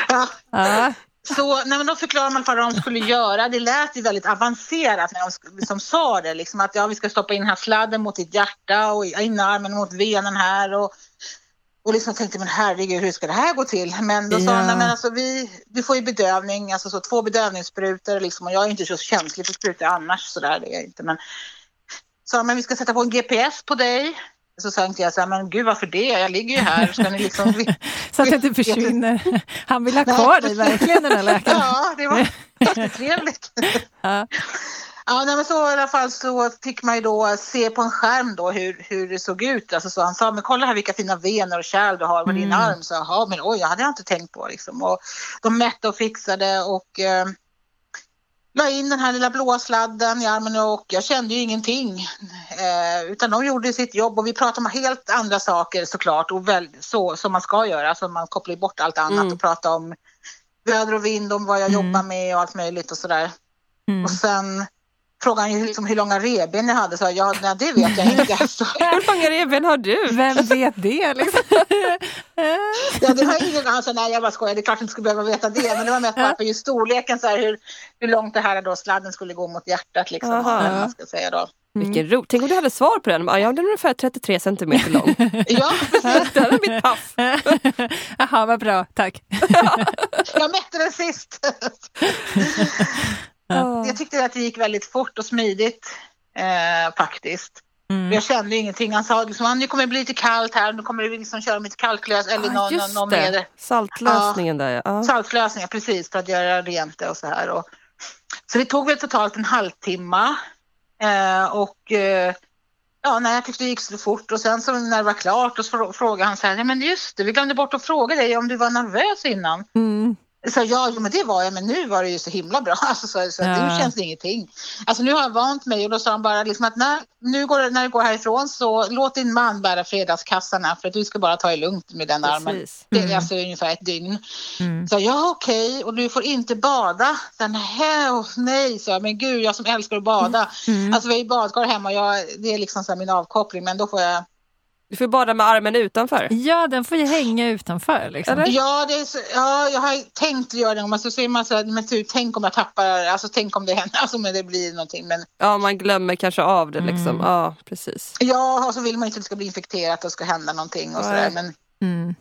ja. ja. Så nej, men då förklarade man vad de skulle göra. Det lät ju väldigt avancerat när de liksom sa det. Liksom att ja, vi ska stoppa in den här sladden mot ditt hjärta och in armen mot venen här. Och, och liksom tänkte, men herregud, hur ska det här gå till? Men då sa han, men alltså vi, vi får ju bedövning, alltså så två bedövningssprutor liksom. Och jag är inte så känslig för sprutor annars, så där det är jag inte. Men sa men vi ska sätta på en GPS på dig. Så tänkte jag så här, men gud varför det? Jag ligger ju här. Ska ni liksom... så att det inte försvinner. Han vill ha kvar dig verkligen den här läkaren. ja, det var jättetrevligt. ja. Ja, nej, men så i alla fall så fick man ju då se på en skärm då hur, hur det såg ut. Alltså, så han sa, men kolla här vilka fina vener och kärl du har på mm. din arm. Så jaha, men oj, det hade jag inte tänkt på liksom. Och de mätte och fixade och eh, la in den här lilla blåa sladden i armen och jag kände ju ingenting. Eh, utan de gjorde sitt jobb och vi pratade om helt andra saker såklart och väl, så som man ska göra. Alltså man kopplar bort allt annat mm. och pratar om väder och vind, om vad jag mm. jobbar med och allt möjligt och sådär. Mm. Och sen frågade han liksom hur långa revben jag hade. Så jag, nej, det vet jag inte. hur långa revben har du? Vem vet det? Liksom? ja, det har ingen alltså, nej jag bara skojar, det är klart att jag inte skulle behöva veta det. Men det var mest bara för just storleken, så här, hur, hur långt det här då, sladden skulle gå mot hjärtat. Liksom, Aha, man ska säga då. Mm. Vilken ro. Tänk om du hade svar på den. Ja, jag är ungefär 33 centimeter lång. ja, precis. det är mitt pass. Jaha, vad bra. Tack. jag mätte den sist. Jag tyckte att det gick väldigt fort och smidigt eh, faktiskt. Mm. Jag kände ingenting. Han sa liksom, nu kommer det bli lite kallt här, nu kommer det liksom köra med kalklös eller ah, någon, någon med Saltlösningen ja, där ja. Saltlösningen, precis, för att göra rent det och så här. Och, så det tog väl totalt en halvtimme. Eh, och eh, ja, nej, jag tyckte det gick så fort och sen så när det var klart så frågade han så här, men just det, vi glömde bort att fråga dig om du var nervös innan. Mm. Så ja, jo, men det var jag, men nu var det ju så himla bra. Alltså, så, så ja. nu känns det ingenting. Alltså nu har jag vant mig och då sa han bara liksom att när, nu går, när du går härifrån så låt din man bära fredagskassarna för att du ska bara ta det lugnt med den armen. Mm. Det är alltså ungefär ett dygn. Mm. Så ja, okej, okay. och du får inte bada. Så, nej, oh, nej, så men gud, jag som älskar att bada. Mm. Alltså vi har ju badkar hemma jag, det är liksom så min avkoppling, men då får jag du får bada med armen utanför. Ja, den får ju hänga utanför. Liksom. Ja, det är så, ja, jag har tänkt göra det. Men så säger man så här, men tur, tänk om jag tappar, alltså tänk om det händer, alltså men det blir någonting. Men... Ja, man glömmer kanske av det liksom. Mm. Ja, precis. Ja, och så vill man inte att det ska bli infekterat och ska hända någonting och sådär. Men mm.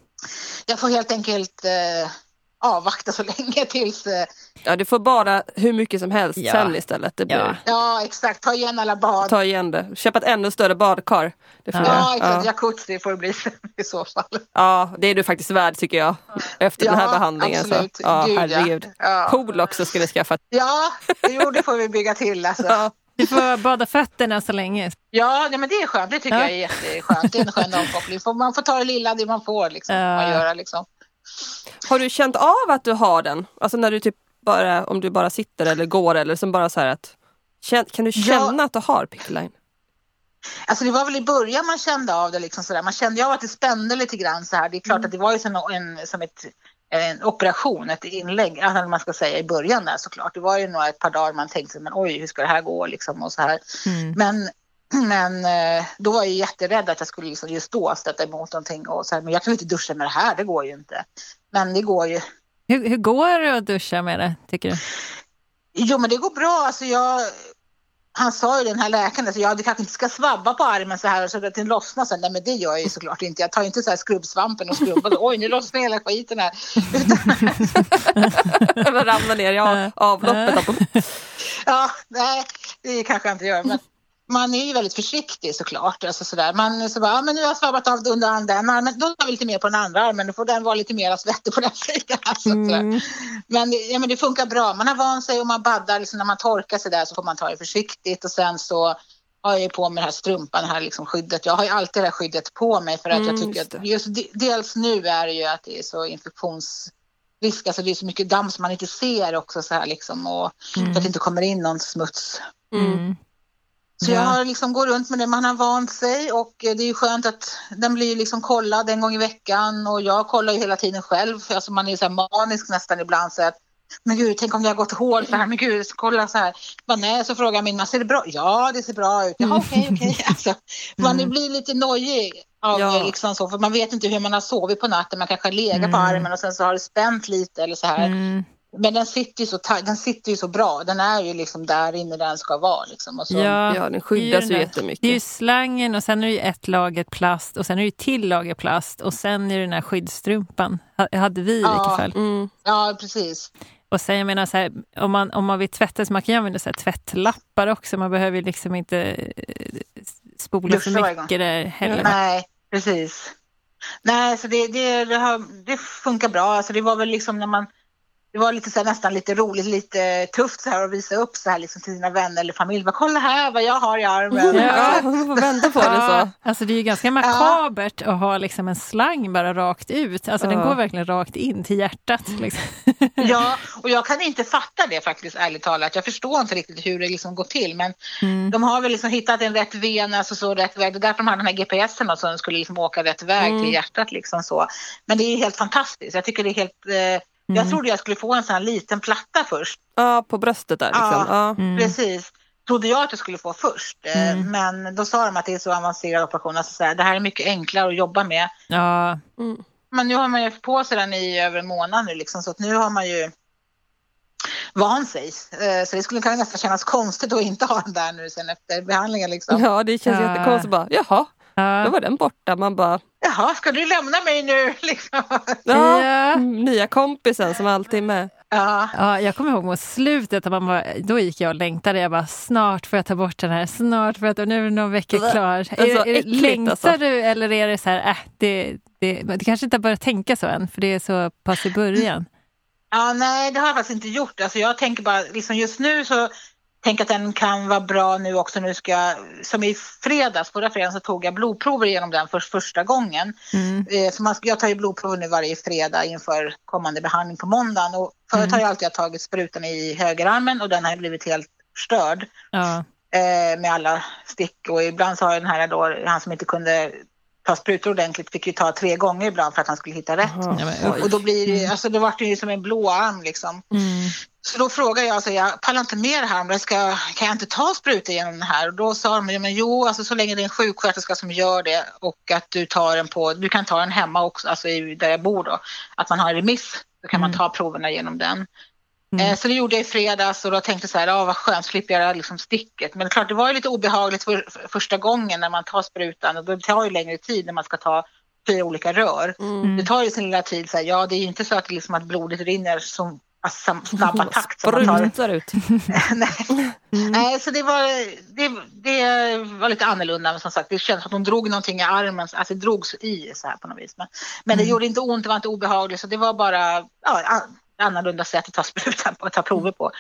jag får helt enkelt eh, avvakta så länge tills... Eh... Ja, du får bada hur mycket som helst ja. sen istället. Det blir... ja. ja, exakt. Ta igen alla bad. Ta igen det. Köp ett ännu större badkar. Det får ja, exakt. Ja. Jacuzzi får det bli i så fall. Ja, det är du faktiskt värd tycker jag. Efter ja, den här behandlingen. Absolut. Så. Ja, Gud, herregud. Ja. Pool också ska vi skaffa. Ja, jo, det får vi bygga till. Alltså. Ja. Du får bada fötterna så länge. Ja, nej, men det är skönt. Det tycker ja. jag är jätteskönt. Det är en skön avkoppling. Man får ta det lilla det man får. Liksom, ja. man göra, liksom. Har du känt av att du har den? Alltså när du typ bara, om du bara sitter eller går eller som bara så här att kan du känna ja. att du har pickline? Alltså det var väl i början man kände av det liksom sådär. Man kände av att det spände lite grann så här. Det är klart mm. att det var ju som, en, som ett, en operation, ett inlägg, alltså man ska säga i början där såklart. Det var ju några ett par dagar man tänkte men oj hur ska det här gå liksom och så här. Mm. Men men eh, då var jag jätterädd att jag skulle liksom just då stöta emot någonting och så här, men jag kan inte duscha med det här, det går ju inte. Men det går ju. Hur, hur går det att duscha med det, tycker du? Jo, men det går bra. Alltså jag, han sa ju den här läkaren, alltså, ja du kanske inte ska svabba på armen så här så att den lossnar sen. Nej men det gör jag ju såklart inte. Jag tar inte så här skrubbsvampen och skrubbar. Oj nu lossnar hela skiten här. Den ramlar ner i avloppet. ja, nej det kanske jag inte gör. Men man är ju väldigt försiktig såklart. Alltså sådär. Man så bara, ja, men nu har jag svabbat av under den armen, då tar vi lite mer på den andra armen, då får den vara lite mer svettig på den sidan. Alltså, mm. Men, ja, men det funkar bra, man har vant sig och man baddar, liksom, när man torkar sig där så får man ta det försiktigt och sen så har jag på mig den här strumpan, det här liksom skyddet. Jag har ju alltid det här skyddet på mig för att mm, jag tycker att just dels nu är det ju att det är så infektionsrisk, alltså det är så mycket damm som man inte ser också så här liksom och mm. för att det inte kommer in någon smuts. Mm. Så jag har liksom går runt med det, man har vant sig och det är skönt att den blir liksom kollad en gång i veckan och jag kollar ju hela tiden själv. Alltså man är så manisk nästan ibland så att men gud, tänk om det har gått hål för här, men gud, kolla så här. Men nej, så frågar min man, ser det bra Ja, det ser bra ut. Jaha, okej, okej. Okay. Alltså, man mm. blir lite nojig av ja. liksom så, för man vet inte hur man har sovit på natten. Man kanske har legat mm. på armen och sen så har det spänt lite eller så här. Mm. Men den sitter, ju så, den sitter ju så bra. Den är ju liksom där inne där den ska vara. Liksom. Så, ja, ja, den skyddas ju jättemycket. Det är ju slangen och sen är det ju ett lager plast och sen är det ju till lager plast och sen är det den här skyddsstrumpan. hade vi i ja, vilket fall. Mm. Ja, precis. Och sen jag menar så här, om man, om man vill tvätta så man kan ju använda så här tvättlappar också. Man behöver ju liksom inte eh, spola för mycket där heller. Nej, precis. Nej, så det, det, det, har, det funkar bra. Alltså det var väl liksom när man det var lite så här, nästan lite roligt, lite tufft så här att visa upp så här liksom till sina vänner eller familj. Bara, Kolla här vad jag har i armen. Ja, man får vända på det så. Alltså det är ju ganska makabert ja. att ha liksom en slang bara rakt ut. Alltså ja. den går verkligen rakt in till hjärtat. Liksom. Ja, och jag kan inte fatta det faktiskt ärligt talat. Jag förstår inte riktigt hur det liksom går till. Men mm. de har väl liksom hittat en rätt vena, alltså så rätt väg. Det är därför de har den här GPSen och så den skulle liksom åka rätt väg mm. till hjärtat liksom så. Men det är helt fantastiskt. Jag tycker det är helt eh, Mm. Jag trodde jag skulle få en sån här liten platta först. Ja, på bröstet där. Liksom. Ja, ja. Mm. precis. Trodde jag att jag skulle få först. Eh, mm. Men då sa de att det är så avancerad operation. Alltså så här, det här är mycket enklare att jobba med. Ja. Mm. Men nu har man ju på sig den i över en månad nu liksom, så att nu har man ju van sig. Eh, så det skulle kanske nästan kännas konstigt att inte ha den där nu sen efter behandlingen. Liksom. Ja, det känns ja. jättekonstigt bara, jaha, Ja. Då var den borta. Man bara... Jaha, ska du lämna mig nu? Liksom. Ja, ja. nya kompisen som alltid är med. Ja. ja, jag kommer ihåg mot slutet, man bara, då gick jag och längtade. Jag bara, snart får jag ta bort den här, snart får jag ta, nu är det några veckor klar. Är, är, är, längtar alltså. du eller är det så här, äh, det, det, det kanske inte har börjat tänka så än, för det är så pass i början. Ja, nej, det har jag faktiskt inte gjort. Alltså, jag tänker bara, liksom just nu så tänker att den kan vara bra nu också. Nu ska jag, som i fredags, förra fredagen så tog jag blodprover genom den för första gången. Mm. Eh, så man, jag tar ju blodprover nu varje fredag inför kommande behandling på måndagen. Och förut mm. har jag alltid tagit sprutan i högerarmen och den har blivit helt störd. Ja. Eh, med alla stick och ibland så har den här då, han som inte kunde ta sprutor ordentligt fick ju ta tre gånger ibland för att han skulle hitta rätt. Och, och, då blir det, mm. alltså då det ju som en blå arm liksom. Mm. Så då frågade jag, alltså, jag pallar inte med det här, men ska, kan jag inte ta sprutor genom det här? Och då sa de, men jo, alltså, så länge det är en sjuksköterska som gör det och att du tar den på, du kan ta den hemma också, alltså där jag bor då, att man har en remiss, då kan mm. man ta proverna genom den. Mm. Eh, så det gjorde jag i fredags och då tänkte jag så här, ah, vad skönt, slipper jag liksom sticket. Men det klart, det var ju lite obehagligt för, för första gången när man tar sprutan och det tar ju längre tid när man ska ta fyra olika rör. Mm. Det tar ju sin lilla tid, så här, ja det är ju inte så att, liksom, att blodet rinner som alltså, snabba takt. Som man tar. ut. Nej. Mm. Nej, så det var, det, det var lite annorlunda. Men som sagt, det kändes som att hon drog någonting i armen, alltså det drogs i så här på något vis. Men, men mm. det gjorde inte ont, det var inte obehagligt, så det var bara ja, annorlunda sätt att ta sprutan på, att ta prover på.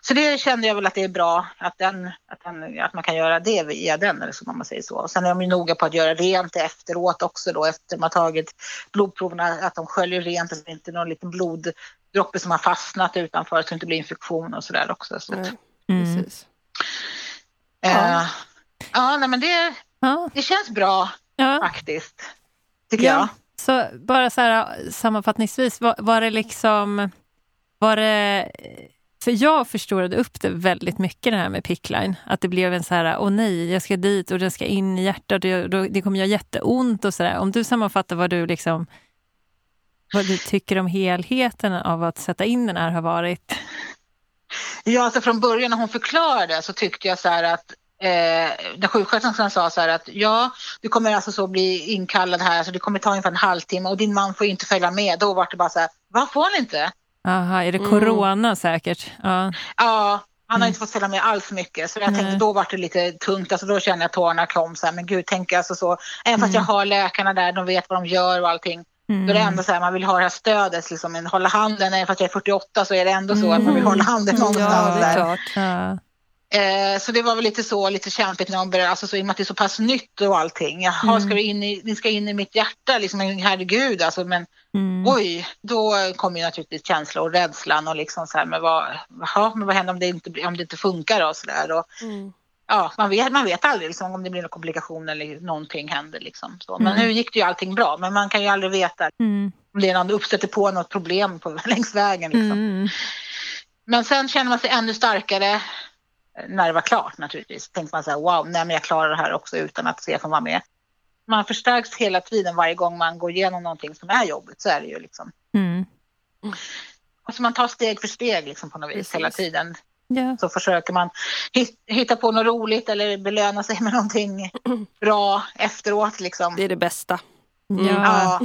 Så det kände jag väl att det är bra att, den, att, den, att man kan göra det via den, eller så man säger så. Och sen är de ju noga på att göra rent efteråt också då, efter man tagit blodproverna, att de sköljer rent så att det inte är någon liten bloddroppe som har fastnat utanför så att det inte blir infektion och sådär också. Så mm. Precis. Uh, ja, ja nej, men det, ja. det känns bra ja. faktiskt, tycker ja. jag. Så bara så här, sammanfattningsvis, var, var det liksom var det... För jag förstorade upp det väldigt mycket det här med pickline. Att det blev en så här, åh nej, jag ska dit och den ska in i hjärtat och det, det kommer göra jätteont och sådär. Om du sammanfattar vad du liksom vad du tycker om helheten av att sätta in den här har varit? Ja, alltså från början när hon förklarade så tyckte jag så här att eh, när sjuksköterskan sa så här att ja, du kommer alltså så bli inkallad här, alltså det kommer ta ungefär en halvtimme och din man får inte följa med. Då var det bara så här, vad får han inte? Aha, är det corona mm. säkert? Ja. ja, han har mm. inte fått följa med alls mycket. Så jag tänkte då var det lite tungt. Alltså då känner jag tårarna kom. Så här, men gud, tänk alltså så. Även fast mm. jag har läkarna där, de vet vad de gör och allting. Mm. Då är det ändå så här, man vill ha det här stödet, liksom, hålla handen. Även fast jag är 48 så är det ändå så att man vill hålla handen någonstans. Ja, det är klart. Ja. Eh, så det var väl lite så, lite kämpigt när man började, alltså så i och med att det är så pass nytt och allting. Jaha, mm. ska du in i, ni ska in i mitt hjärta, liksom, herregud alltså, men mm. oj, då kommer ju naturligtvis känslor och rädslan och liksom så här, men vad, aha, men vad händer om det inte, om det inte funkar och så där. Och, mm. Ja, man vet, man vet aldrig liksom, om det blir någon komplikation eller någonting händer. Liksom, så. Men mm. nu gick det ju allting bra, men man kan ju aldrig veta mm. om det är någon uppstöter på något problem på, längs vägen. Liksom. Mm. Men sen känner man sig ännu starkare när det var klart naturligtvis. Tänkte man så här, wow, nej, men jag klarar det här också utan att CFN var med. Man förstärks hela tiden varje gång man går igenom någonting som är jobbigt, så är det ju liksom. Mm. alltså man tar steg för steg liksom på något vis Precis. hela tiden. Ja. Så försöker man hitta på något roligt eller belöna sig med någonting bra efteråt. Liksom. Det är det bästa. Mm. Ja.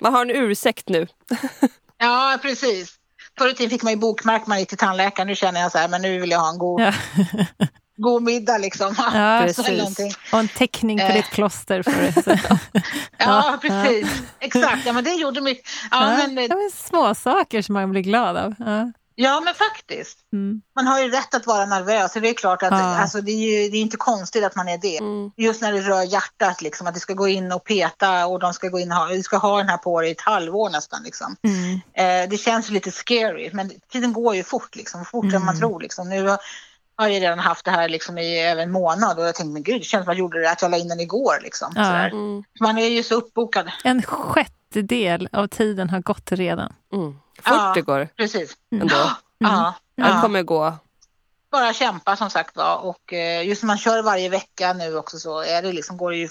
Man har en ursäkt nu. ja, precis. Förr i tiden fick man ju bokmärk man gick till tandläkaren. Nu känner jag så här, men nu vill jag ha en god, ja. god middag liksom. Ja, precis. Och en teckning på eh. ditt plåster. För ja, precis. Exakt, ja, men det gjorde mycket. Ja, ja, men, det är små saker som man blir glad av. Ja. Ja, men faktiskt. Mm. Man har ju rätt att vara nervös. Det är klart att ja. alltså, det, är ju, det är inte konstigt att man är det. Mm. Just när det rör hjärtat, liksom, att det ska gå in och peta och de ska gå in och ha, du ska ha den här på dig i ett halvår nästan. Liksom. Mm. Eh, det känns lite scary, men tiden går ju fort, liksom, fortare än man mm. tror. Liksom. Nu har, har jag redan haft det här liksom, i över en månad och jag tänkte, men gud, det känns som att jag gjorde det, att jag la in den igår. Liksom. Mm. Man är ju så uppbokad. En sjättedel av tiden har gått redan. Mm. Fort ja, det går. Precis. Ändå. Mm. Ja, ja. kommer gå. Bara kämpa som sagt var och eh, just när man kör varje vecka nu också så är det liksom, går det ju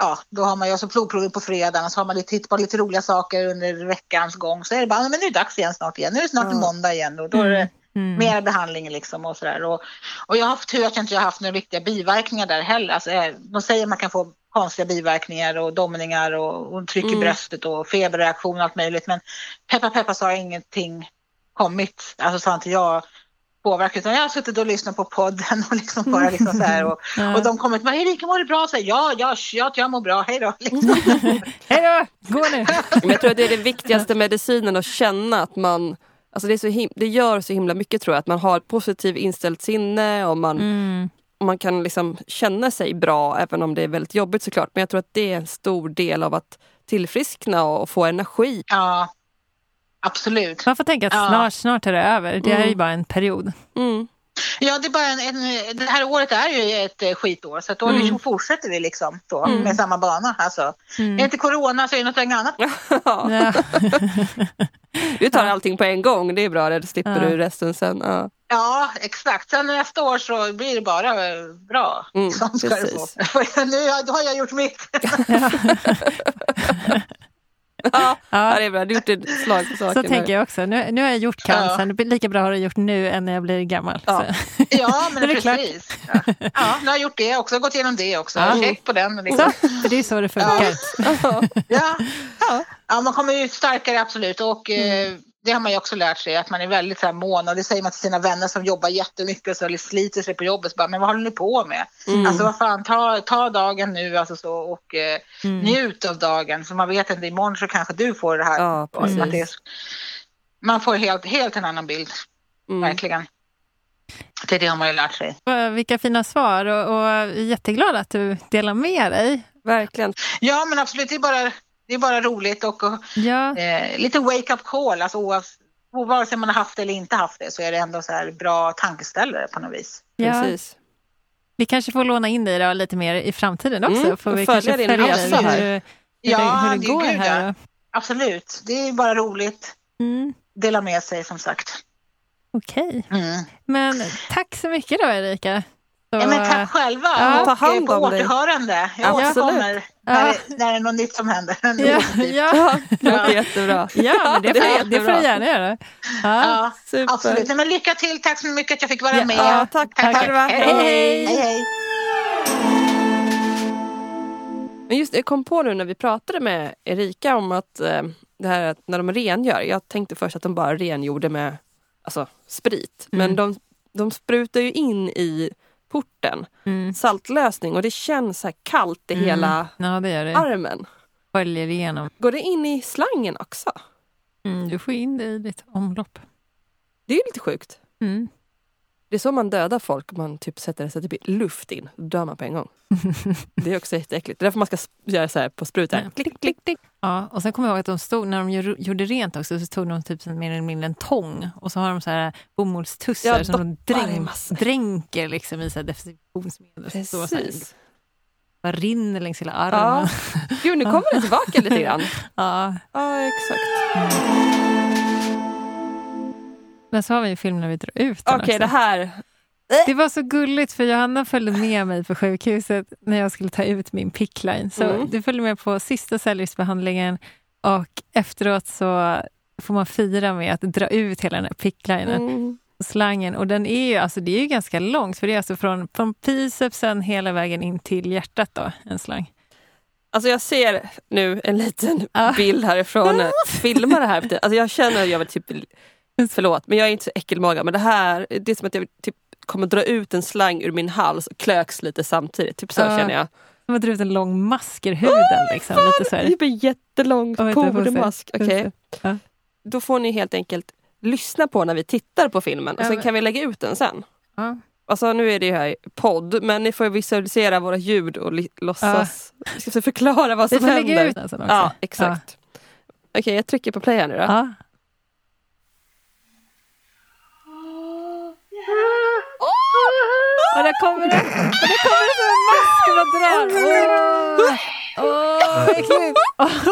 ja, då har man ju alltså provprovet på fredagen och så har man lite, hittat på lite roliga saker under veckans gång. Så är det bara, men nu är det dags igen snart igen. Nu är det snart mm. måndag igen och då är det mm. mer behandling liksom och sådär. Och, och jag har haft tur att jag inte har haft några riktiga biverkningar där heller. Alltså, eh, de säger att man kan få konstiga biverkningar och domningar och, och tryck i mm. bröstet och feberreaktion och allt möjligt. Men peppa peppa så har ingenting kommit, alltså så har inte jag påverkat utan jag har suttit och lyssnat på podden och liksom bara liksom så här och, ja. och de kommer till mig, Erika mår du bra? Så här, ja, ja, ja, jag mår bra, hej då. Liksom. hej då, gå nu. Men jag tror att det är den viktigaste medicinen att känna att man Alltså det, är så det gör så himla mycket tror jag, att man har ett positivt inställt sinne och man, mm. Och man kan liksom känna sig bra även om det är väldigt jobbigt såklart. Men jag tror att det är en stor del av att tillfriskna och få energi. Ja, Absolut. Man får tänka att snart, ja. snart är det över. Det är ju mm. bara en period. Mm. Ja, det, är bara en, en, det här året är ju ett eh, skitår så då mm. liksom fortsätter vi liksom då, mm. med samma bana. Alltså. Mm. Är det inte corona så är det något annat. ja. du tar allting på en gång, det är bra, det slipper ja. du resten sen. Ja. Ja, exakt. Sen nästa år så blir det bara bra. Mm, ska precis. nu har jag gjort mitt. ja, ja, det är bra. Du har gjort ett slag på saken. Så tänker jag också. Nu, nu har jag gjort cancern. Det blir lika bra att ha gjort nu än när jag blir gammal. Ja, ja men det är precis. Ja. ja, nu har jag gjort det också. Gått igenom det också. Ja. Check på den. Liksom. Så, det är så det funkar. Ja, ja. ja. man kommer ju starkare absolut. Och, mm. Det har man ju också lärt sig, att man är väldigt så här mån och det säger man till sina vänner som jobbar jättemycket och så, sliter sig på jobbet. Så bara, men vad håller ni på med? Mm. Alltså vad fan, ta, ta dagen nu alltså så, och eh, mm. njut av dagen. För man vet inte, imorgon så kanske du får det här. Ja, att det, man får helt, helt en annan bild, mm. verkligen. Det, det har man ju lärt sig. Vilka fina svar och, och jätteglad att du delar med dig. Verkligen. Ja, men absolut. Det är bara det är bara roligt och, ja. eh, lite wake-up call. Alltså, oavsett, vare sig man har haft det eller inte haft det så är det ändå så här bra tankeställare på något vis. Ja. Precis. Vi kanske får låna in dig då lite mer i framtiden också. Mm, får vi följa din resa här. Hur, ja, hur det, det går här. Absolut, det är bara roligt. Mm. Dela med sig som sagt. Okej. Okay. Mm. Men tack så mycket då Erika. Så, ja, men tack själva ja, ta hand på återhörande. Jag återkommer när, ja. när det är något nytt som händer. Ja, ja. det låter jättebra. Ja, det, får, det får du gärna göra. Ja, ja absolut. Men lycka till, tack så mycket att jag fick vara ja, med. Ja, tack, tack, tack. tack. Hej, hej. hej, hej. Men just jag kom på nu när vi pratade med Erika om att eh, det här när de rengör. Jag tänkte först att de bara rengjorde med alltså, sprit. Mm. Men de, de sprutar ju in i porten. Mm. Saltlösning och det känns så kallt i mm. hela ja, det det. armen. Sköljer igenom. Går det in i slangen också? Mm, du får in det i ditt omlopp. Det är lite sjukt. Mm. Det är så man dödar folk, man typ sätter det så typ luft in. Då dör man på en gång. det är också jätteäckligt. Det är därför man ska göra så här på sprutor. Ja. Klick, klick, klick. Ja, och sen kommer jag ihåg att de stod, när de gjorde rent också så tog de typ mer eller mindre en tång och så har de så här bomullstussar ja, som de dränk, dränker liksom i så här desinfektionsmedel. Precis. Här, bara rinner längs hela armen. Ja. Gud, nu kommer det tillbaka lite grann. Ja, ja exakt. Mm. Men så har vi en film när vi drar ut Okej, okay, det här... Det var så gulligt för Johanna följde med mig på sjukhuset när jag skulle ta ut min pickline. Så mm. du följde med på sista cellgiftsbehandlingen och efteråt så får man fira med att dra ut hela den här picklinen. Mm. Slangen. Och den är ju, alltså, det är ju ganska långt, för det är alltså från, från bicepsen hela vägen in till hjärtat då, en slang. Alltså jag ser nu en liten bild härifrån, filma det här. Alltså jag känner att jag vill typ, förlåt men jag är inte så äckelmagad men det här, det är som att jag typ kommer dra ut en slang ur min hals och klöks lite samtidigt. Typ så ah. känner jag. Som att dra ut en lång mask ur huden. Oh, liksom, lite så här. Typ en jättelång kodemask. Okay. Ah. Då får ni helt enkelt lyssna på när vi tittar på filmen och sen kan vi lägga ut den sen. Alltså nu är det här podd, men ni får visualisera våra ljud och låtsas uh. vi ska förklara vad som händer. Vi får lägga ut den sen också. Ja, exakt. Uh. Okej, okay, jag trycker på play här nu då. Och där kommer det, och där kommer det som en mask man drar. Åh, oh, oh, äckligt. Oh.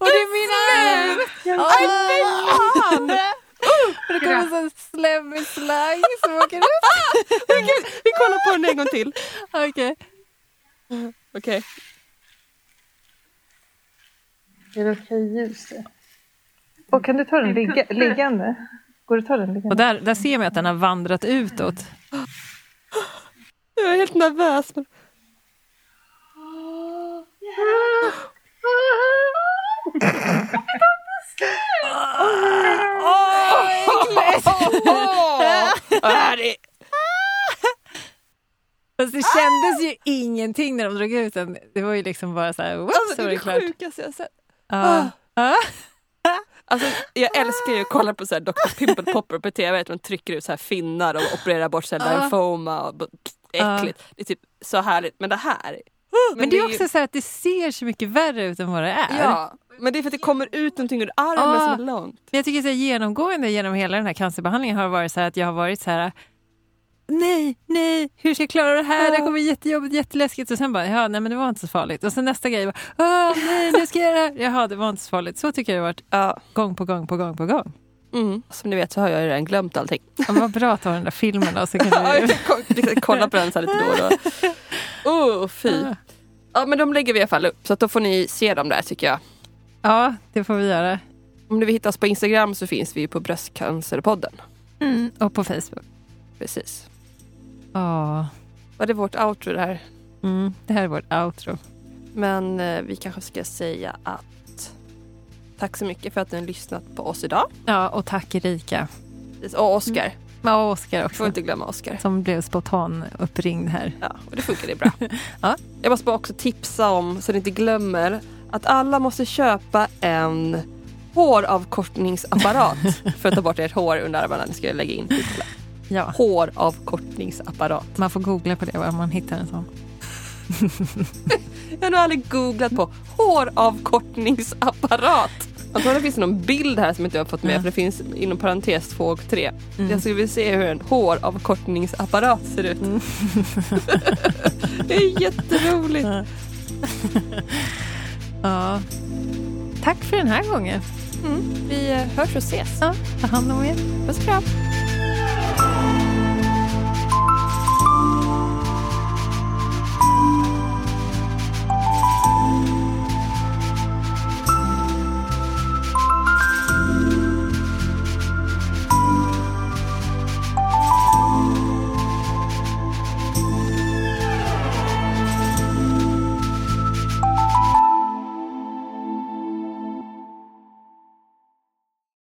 och det är min arm! Aj, och det kommer en slemmig slang som åker ut. vi kollar på den en gång till. Okej. Okay. Okej. Okay. Är det okej okay ljus? Och kan du ta den ligga, liggande? Går det att ta den? Och där, där ser man att den har vandrat utåt. Jag är helt nervös. Men... Fast det kändes ju ingenting när de drog ut den. Det var ju liksom bara så här, whoops, alltså, det är det klart. sjukaste jag sett. Uh. Uh. Alltså, jag älskar ju att kolla på så här Dr. Pimple Popper på tv, man trycker ut så här finnar och opererar bort så här lymfoma och äckligt. Det är typ så härligt. Men det här men, men det är också så att det ser så mycket värre ut än vad det är. Ja, men det är för att det kommer ut någonting ur armen som är långt. Men jag tycker så genomgående genom hela den här cancerbehandlingen har varit så att jag har varit så här nej, nej, hur ska jag klara det här? Det kommer bli jättejobbigt, jätteläskigt. Och sen bara, ja, nej men det var inte så farligt. Och sen nästa grej, bara, nej, nu ska jag göra det här. Jaha, det var inte så farligt. Så tycker jag det har varit ja. gång på gång på gång på gång. Mm. Som ni vet så har jag redan glömt allting. Ja, vad bra att ha den där filmen då. Så kan du... kolla på den så lite då och då. Oh, fy. Ja men de lägger vi i alla fall upp så att då får ni se dem där tycker jag. Ja det får vi göra. Om ni vill hitta oss på Instagram så finns vi på Bröstcancerpodden. Mm, och på Facebook. Precis. Ja. Var det vårt outro det här? Mm, det här är vårt outro. Men eh, vi kanske ska säga att tack så mycket för att ni har lyssnat på oss idag. Ja, och tack Erika. Och Oskar. Mm. Ja, Oskar också. Får inte glömma Oskar. Som blev spontan uppringd här. Ja, och det funkade bra. ja. Jag måste bara också tipsa om, så ni inte glömmer, att alla måste köpa en håravkortningsapparat för att ta bort ert hår under armarna ni ska lägga in Ja. Håravkortningsapparat. Man får googla på det om man hittar en sån. jag har nog aldrig googlat på håravkortningsapparat. Antagligen finns det någon bild här som inte jag har fått med ja. för det finns inom parentes 2 och 3. Mm. Jag skulle vilja se hur en håravkortningsapparat ser ut. Mm. det är jätteroligt. Ja. ja. Tack för den här gången. Mm. Vi hörs och ses. Ja, ta hand om er. Puss och kram. Música